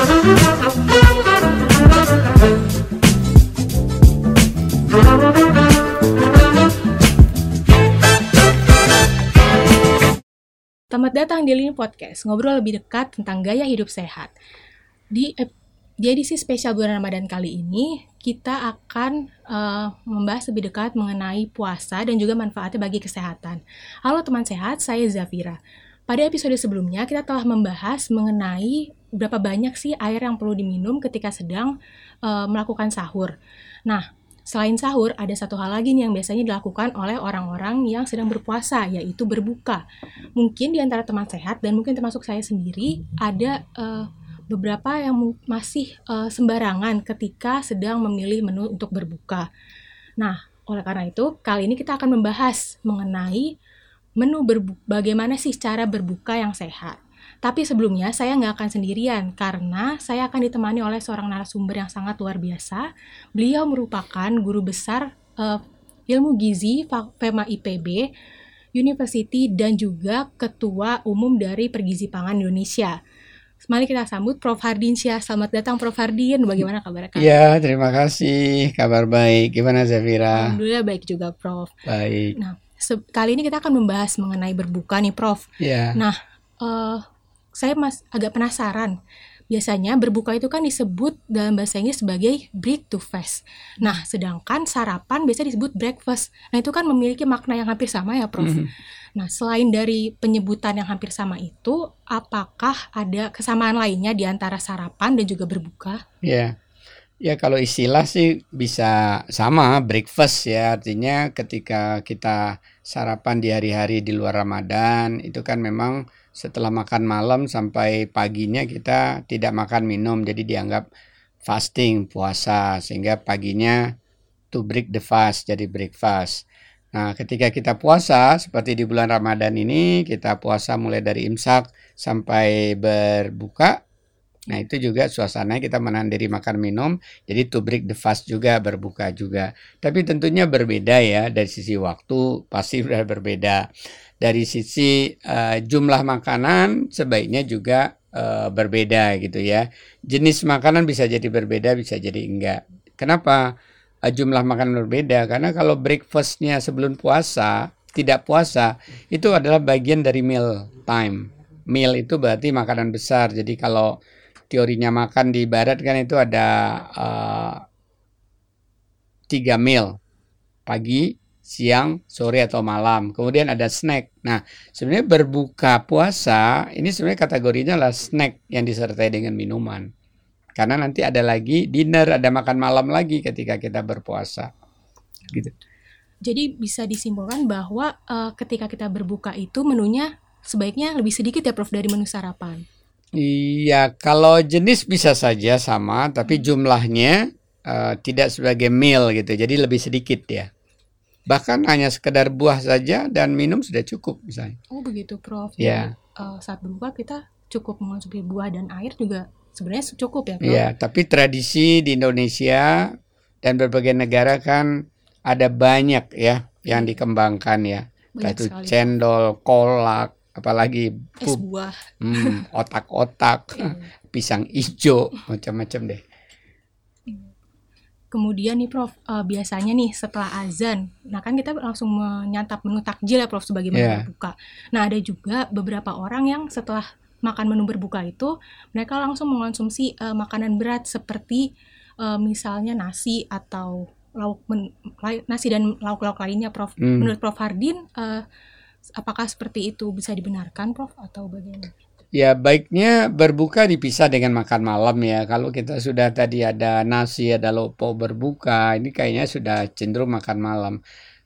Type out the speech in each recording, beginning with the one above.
Selamat datang di Lini Podcast, ngobrol lebih dekat tentang gaya hidup sehat. Di, di edisi spesial bulan Ramadan kali ini, kita akan uh, membahas lebih dekat mengenai puasa dan juga manfaatnya bagi kesehatan. Halo teman sehat, saya Zafira. Pada episode sebelumnya, kita telah membahas mengenai berapa banyak sih air yang perlu diminum ketika sedang uh, melakukan sahur. Nah, Selain sahur, ada satu hal lagi nih yang biasanya dilakukan oleh orang-orang yang sedang berpuasa, yaitu berbuka. Mungkin di antara teman sehat dan mungkin termasuk saya sendiri ada uh, beberapa yang masih uh, sembarangan ketika sedang memilih menu untuk berbuka. Nah, oleh karena itu, kali ini kita akan membahas mengenai menu berbuka, bagaimana sih cara berbuka yang sehat. Tapi sebelumnya saya nggak akan sendirian karena saya akan ditemani oleh seorang narasumber yang sangat luar biasa. Beliau merupakan guru besar uh, ilmu gizi FEMA IPB University dan juga ketua umum dari Pergizi Pangan Indonesia. Mari kita sambut Prof. Hardinsyah. Selamat datang Prof. Hardin. Bagaimana kabar Kak? Ya, terima kasih. Kabar baik. Gimana Zafira? Alhamdulillah baik juga Prof. Baik. Nah, kali ini kita akan membahas mengenai berbuka nih Prof. Ya. Nah, uh, saya mas agak penasaran. Biasanya berbuka itu kan disebut dalam bahasa Inggris sebagai break to fast. Nah, sedangkan sarapan biasa disebut breakfast. Nah, itu kan memiliki makna yang hampir sama ya, Prof. Mm -hmm. Nah, selain dari penyebutan yang hampir sama itu, apakah ada kesamaan lainnya di antara sarapan dan juga berbuka? Ya. Yeah. Ya kalau istilah sih bisa sama breakfast ya artinya ketika kita sarapan di hari-hari di luar Ramadan itu kan memang setelah makan malam sampai paginya kita tidak makan minum jadi dianggap fasting puasa sehingga paginya to break the fast jadi breakfast. Nah, ketika kita puasa seperti di bulan Ramadan ini kita puasa mulai dari imsak sampai berbuka Nah itu juga suasananya kita menahan diri makan minum, jadi to break the fast juga berbuka juga. Tapi tentunya berbeda ya dari sisi waktu pasti sudah berbeda. Dari sisi uh, jumlah makanan sebaiknya juga uh, berbeda gitu ya. Jenis makanan bisa jadi berbeda, bisa jadi enggak. Kenapa uh, jumlah makanan berbeda? Karena kalau breakfastnya sebelum puasa, tidak puasa, itu adalah bagian dari meal time. Meal itu berarti makanan besar. Jadi kalau teorinya makan di barat kan itu ada uh, tiga meal pagi, siang, sore atau malam. Kemudian ada snack. Nah, sebenarnya berbuka puasa ini sebenarnya kategorinya adalah snack yang disertai dengan minuman. Karena nanti ada lagi dinner, ada makan malam lagi ketika kita berpuasa. Gitu. Jadi bisa disimpulkan bahwa uh, ketika kita berbuka itu menunya sebaiknya lebih sedikit ya Prof dari menu sarapan. Iya, kalau jenis bisa saja sama, tapi hmm. jumlahnya uh, tidak sebagai meal gitu, jadi lebih sedikit ya. Bahkan hanya sekedar buah saja dan minum sudah cukup misalnya. Oh begitu, Prof. Ya. Uh, saat berbuka kita cukup mengonsumsi buah dan air juga sebenarnya cukup ya, Prof. Iya, tapi tradisi di Indonesia dan berbagai negara kan ada banyak ya yang dikembangkan ya. Itu cendol, kolak, apalagi es buah hmm, otak-otak iya. pisang hijau macam-macam deh kemudian nih Prof uh, biasanya nih setelah azan nah kan kita langsung menyantap menu takjil ya Prof sebagai menu yeah. berbuka nah ada juga beberapa orang yang setelah makan menu berbuka itu mereka langsung mengonsumsi uh, makanan berat seperti uh, misalnya nasi atau lauk men, nasi dan lauk-lauk lainnya Prof. Hmm. Menurut Prof Hardin uh, Apakah seperti itu bisa dibenarkan, Prof, atau bagaimana? Ya, baiknya berbuka dipisah dengan makan malam ya. Kalau kita sudah tadi ada nasi, ada lopo berbuka, ini kayaknya sudah cenderung makan malam.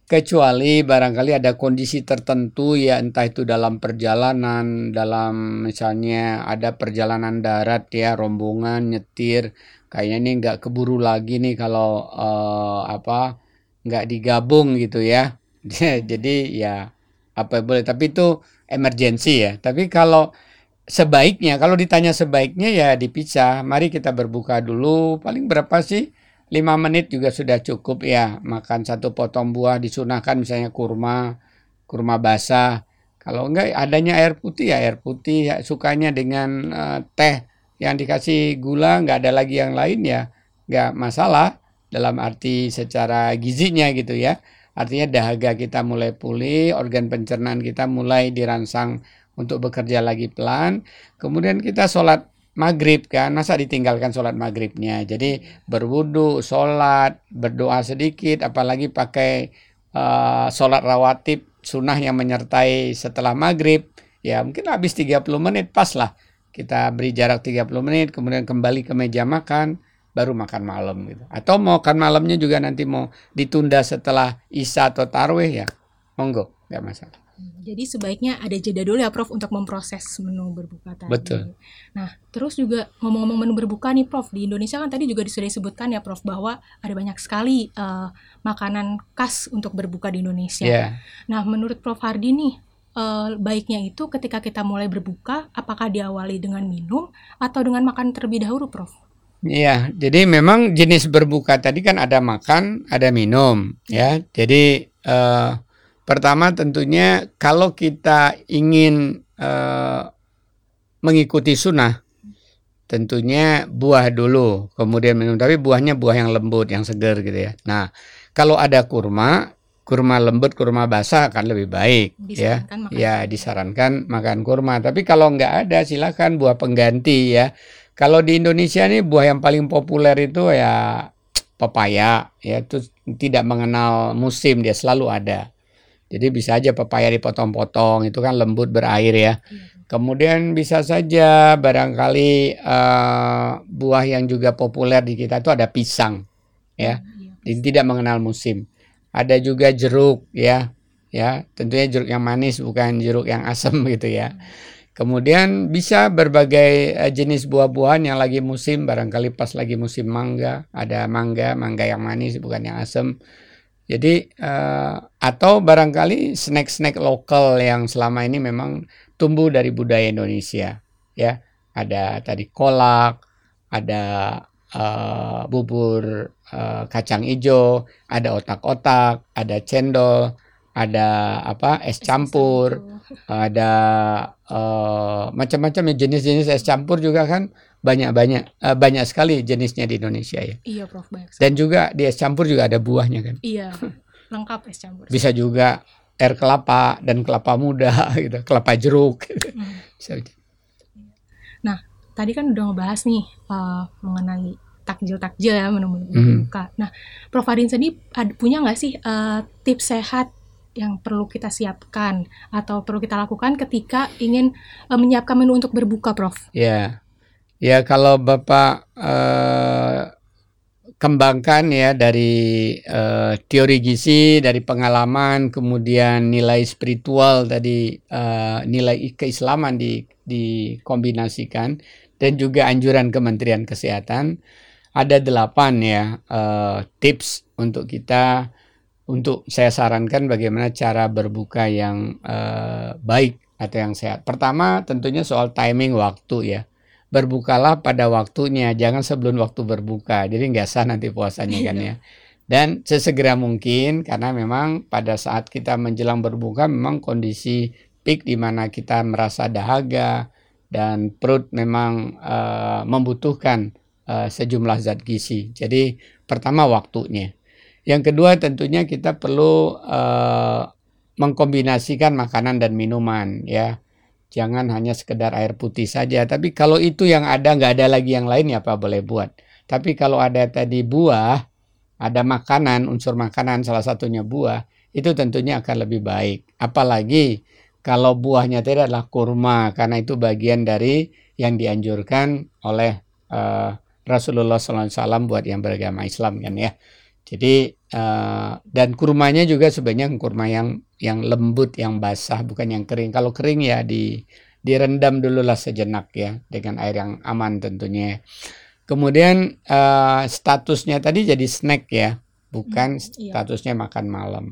Kecuali barangkali ada kondisi tertentu ya entah itu dalam perjalanan, dalam misalnya ada perjalanan darat ya, rombongan, nyetir, kayaknya ini nggak keburu lagi nih kalau uh, apa nggak digabung gitu ya. Jadi ya apa boleh tapi itu emergensi ya. Tapi kalau sebaiknya kalau ditanya sebaiknya ya dipisah. Mari kita berbuka dulu. Paling berapa sih? Lima menit juga sudah cukup ya. Makan satu potong buah disunahkan misalnya kurma kurma basah. Kalau enggak adanya air putih ya air putih. Ya, sukanya dengan uh, teh yang dikasih gula nggak ada lagi yang lain ya nggak masalah. Dalam arti secara gizinya gitu ya. Artinya dahaga kita mulai pulih, organ pencernaan kita mulai dirangsang untuk bekerja lagi pelan. Kemudian kita sholat maghrib kan, masa ditinggalkan sholat maghribnya. Jadi berwudu, sholat, berdoa sedikit, apalagi pakai uh, sholat rawatib sunnah yang menyertai setelah maghrib. Ya mungkin habis 30 menit pas lah. Kita beri jarak 30 menit, kemudian kembali ke meja makan baru makan malam gitu. Atau mau makan malamnya juga nanti mau ditunda setelah isya atau tarwih ya, monggo, nggak masalah. Jadi sebaiknya ada jeda dulu ya Prof untuk memproses menu berbuka tadi. Betul. Nah, terus juga ngomong-ngomong menu berbuka nih Prof, di Indonesia kan tadi juga sudah disebutkan ya Prof bahwa ada banyak sekali uh, makanan khas untuk berbuka di Indonesia. Yeah. Nah, menurut Prof Hardi nih, uh, baiknya itu ketika kita mulai berbuka, apakah diawali dengan minum atau dengan makan terlebih dahulu Prof? Iya, jadi memang jenis berbuka tadi kan ada makan, ada minum, ya. Jadi uh, pertama tentunya kalau kita ingin uh, mengikuti sunnah, tentunya buah dulu, kemudian minum. Tapi buahnya buah yang lembut, yang segar gitu ya. Nah, kalau ada kurma, kurma lembut, kurma basah akan lebih baik, ya. disarankan ya. Makan. Ya, disarankan makan kurma. Tapi kalau nggak ada, silakan buah pengganti ya kalau di Indonesia nih buah yang paling populer itu ya pepaya, ya itu tidak mengenal musim dia selalu ada. Jadi bisa aja pepaya dipotong-potong itu kan lembut berair ya. Iya. Kemudian bisa saja barangkali uh, buah yang juga populer di kita itu ada pisang ya. Iya. Jadi tidak mengenal musim. Ada juga jeruk ya. Ya, tentunya jeruk yang manis bukan jeruk yang asam gitu ya. Kemudian bisa berbagai uh, jenis buah-buahan yang lagi musim, barangkali pas lagi musim mangga, ada mangga, mangga yang manis bukan yang asam. Jadi uh, atau barangkali snack-snack lokal yang selama ini memang tumbuh dari budaya Indonesia, ya. Ada tadi kolak, ada uh, bubur uh, kacang hijau, ada otak-otak, ada cendol, ada apa es campur, ada uh, macam-macam ya jenis-jenis es campur juga kan banyak-banyak uh, banyak sekali jenisnya di Indonesia ya. Iya Prof banyak. Dan juga di es campur juga ada buahnya kan. Iya lengkap es campur. Bisa juga air kelapa dan kelapa muda gitu, kelapa jeruk. Hmm. Bisa. Nah tadi kan udah ngebahas nih uh, mengenai takjil-takjil ya menu-menu mm. buka. Nah, Prof Adin sendiri punya nggak sih uh, tips sehat yang perlu kita siapkan atau perlu kita lakukan ketika ingin uh, menyiapkan menu untuk berbuka, Prof? Ya, ya kalau Bapak uh, kembangkan ya dari uh, teori gizi, dari pengalaman, kemudian nilai spiritual tadi, uh, nilai keislaman di dikombinasikan, dan juga anjuran Kementerian Kesehatan, ada delapan ya uh, tips untuk kita untuk saya sarankan bagaimana cara berbuka yang uh, baik atau yang sehat. Pertama tentunya soal timing waktu ya. Berbukalah pada waktunya, jangan sebelum waktu berbuka. Jadi nggak sah nanti puasanya kan ya. Dan sesegera mungkin karena memang pada saat kita menjelang berbuka memang kondisi peak di mana kita merasa dahaga dan perut memang uh, membutuhkan uh, sejumlah zat gizi. Jadi pertama waktunya. Yang kedua tentunya kita perlu uh, mengkombinasikan makanan dan minuman ya. Jangan hanya sekedar air putih saja. Tapi kalau itu yang ada nggak ada lagi yang lain ya apa boleh buat. Tapi kalau ada tadi buah, ada makanan, unsur makanan salah satunya buah, itu tentunya akan lebih baik. Apalagi kalau buahnya tidak adalah kurma karena itu bagian dari yang dianjurkan oleh uh, Rasulullah SAW buat yang beragama Islam kan ya. Jadi uh, dan kurmanya juga sebenarnya kurma yang yang lembut, yang basah, bukan yang kering. Kalau kering ya di direndam dulu lah sejenak ya dengan air yang aman tentunya. Kemudian uh, statusnya tadi jadi snack ya, bukan hmm, iya. statusnya makan malam.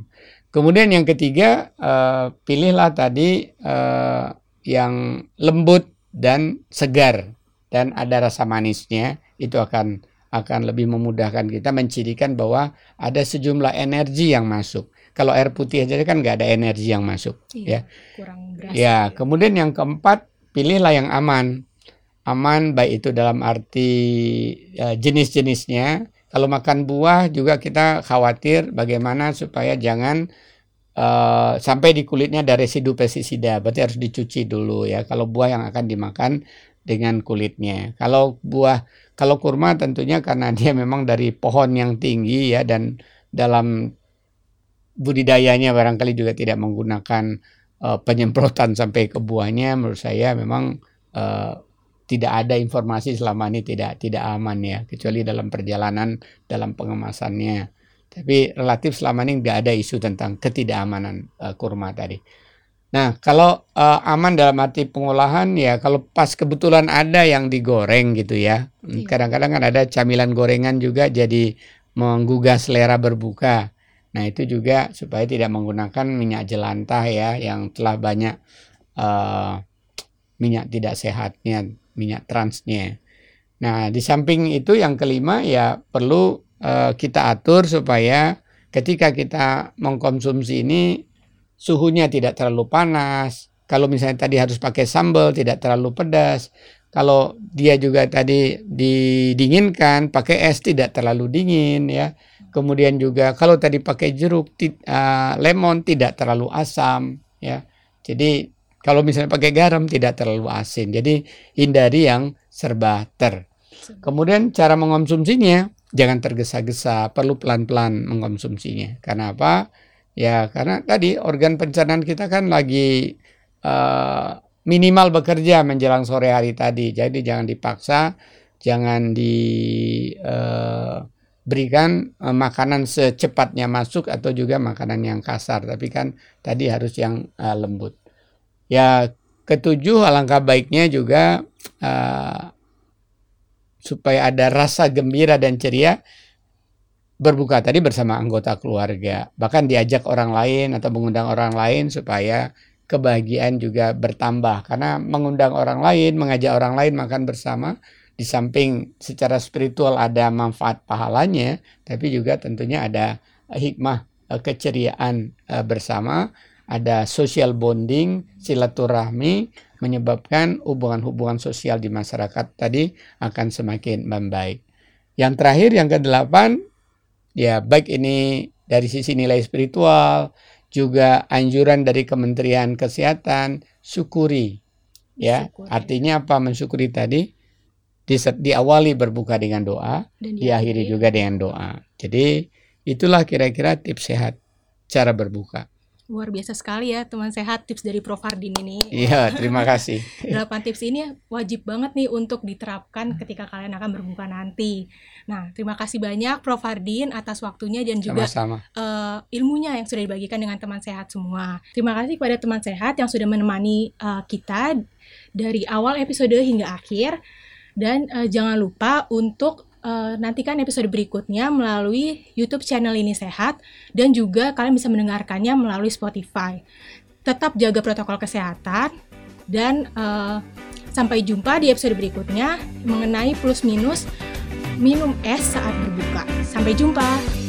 Kemudian yang ketiga uh, pilihlah tadi uh, yang lembut dan segar dan ada rasa manisnya itu akan akan lebih memudahkan kita mencirikan bahwa ada sejumlah energi yang masuk. Kalau air putih aja kan nggak ada energi yang masuk, iya, ya. Kurang berasa. Ya, kemudian yang keempat pilihlah yang aman. aman baik itu dalam arti uh, jenis-jenisnya. Kalau makan buah juga kita khawatir bagaimana supaya jangan uh, sampai di kulitnya ada residu pestisida. Berarti harus dicuci dulu ya. Kalau buah yang akan dimakan dengan kulitnya. Kalau buah kalau kurma tentunya karena dia memang dari pohon yang tinggi ya dan dalam budidayanya barangkali juga tidak menggunakan uh, penyemprotan sampai ke buahnya menurut saya memang uh, tidak ada informasi selama ini tidak tidak aman ya kecuali dalam perjalanan dalam pengemasannya tapi relatif selama ini tidak ada isu tentang ketidakamanan uh, kurma tadi. Nah, kalau uh, aman dalam arti pengolahan ya kalau pas kebetulan ada yang digoreng gitu ya. Iya. Kadang-kadang kan ada camilan gorengan juga jadi menggugah selera berbuka. Nah, itu juga supaya tidak menggunakan minyak jelantah ya yang telah banyak uh, minyak tidak sehatnya, minyak transnya. Nah, di samping itu yang kelima ya perlu uh, kita atur supaya ketika kita mengkonsumsi ini suhunya tidak terlalu panas. Kalau misalnya tadi harus pakai sambal tidak terlalu pedas. Kalau dia juga tadi didinginkan pakai es tidak terlalu dingin ya Kemudian juga kalau tadi pakai jeruk, uh, lemon tidak terlalu asam, ya. Jadi kalau misalnya pakai garam tidak terlalu asin. Jadi hindari yang serba ter. Kemudian cara mengonsumsinya jangan tergesa-gesa, perlu pelan-pelan mengonsumsinya. Karena apa? Ya karena tadi organ pencernaan kita kan lagi uh, minimal bekerja menjelang sore hari tadi. Jadi jangan dipaksa, jangan di uh, berikan uh, makanan secepatnya masuk atau juga makanan yang kasar tapi kan tadi harus yang uh, lembut ya ketujuh alangkah baiknya juga uh, supaya ada rasa gembira dan ceria berbuka tadi bersama anggota keluarga. Bahkan diajak orang lain atau mengundang orang lain supaya kebahagiaan juga bertambah. Karena mengundang orang lain mengajak orang lain makan bersama di samping secara spiritual ada manfaat pahalanya, tapi juga tentunya ada hikmah eh, keceriaan eh, bersama, ada social bonding, silaturahmi, menyebabkan hubungan-hubungan sosial di masyarakat tadi akan semakin membaik. Yang terakhir, yang kedelapan, ya baik ini dari sisi nilai spiritual, juga anjuran dari Kementerian Kesehatan, syukuri. Ya, syukuri. artinya apa mensyukuri tadi? di, diawali berbuka dengan doa, Dan diakhiri juga dengan doa. Jadi itulah kira-kira tips sehat cara berbuka. Luar biasa sekali ya teman sehat tips dari Prof Hardin ini. Iya, terima kasih. Delapan tips ini wajib banget nih untuk diterapkan ketika kalian akan berbuka nanti. Nah, terima kasih banyak Prof Hardin atas waktunya dan juga Sama -sama. Uh, ilmunya yang sudah dibagikan dengan teman sehat semua. Terima kasih kepada teman sehat yang sudah menemani uh, kita dari awal episode hingga akhir. Dan uh, jangan lupa untuk uh, nantikan episode berikutnya melalui YouTube channel ini sehat dan juga kalian bisa mendengarkannya melalui Spotify. Tetap jaga protokol kesehatan dan uh, sampai jumpa di episode berikutnya mengenai plus minus minum es saat berbuka. Sampai jumpa.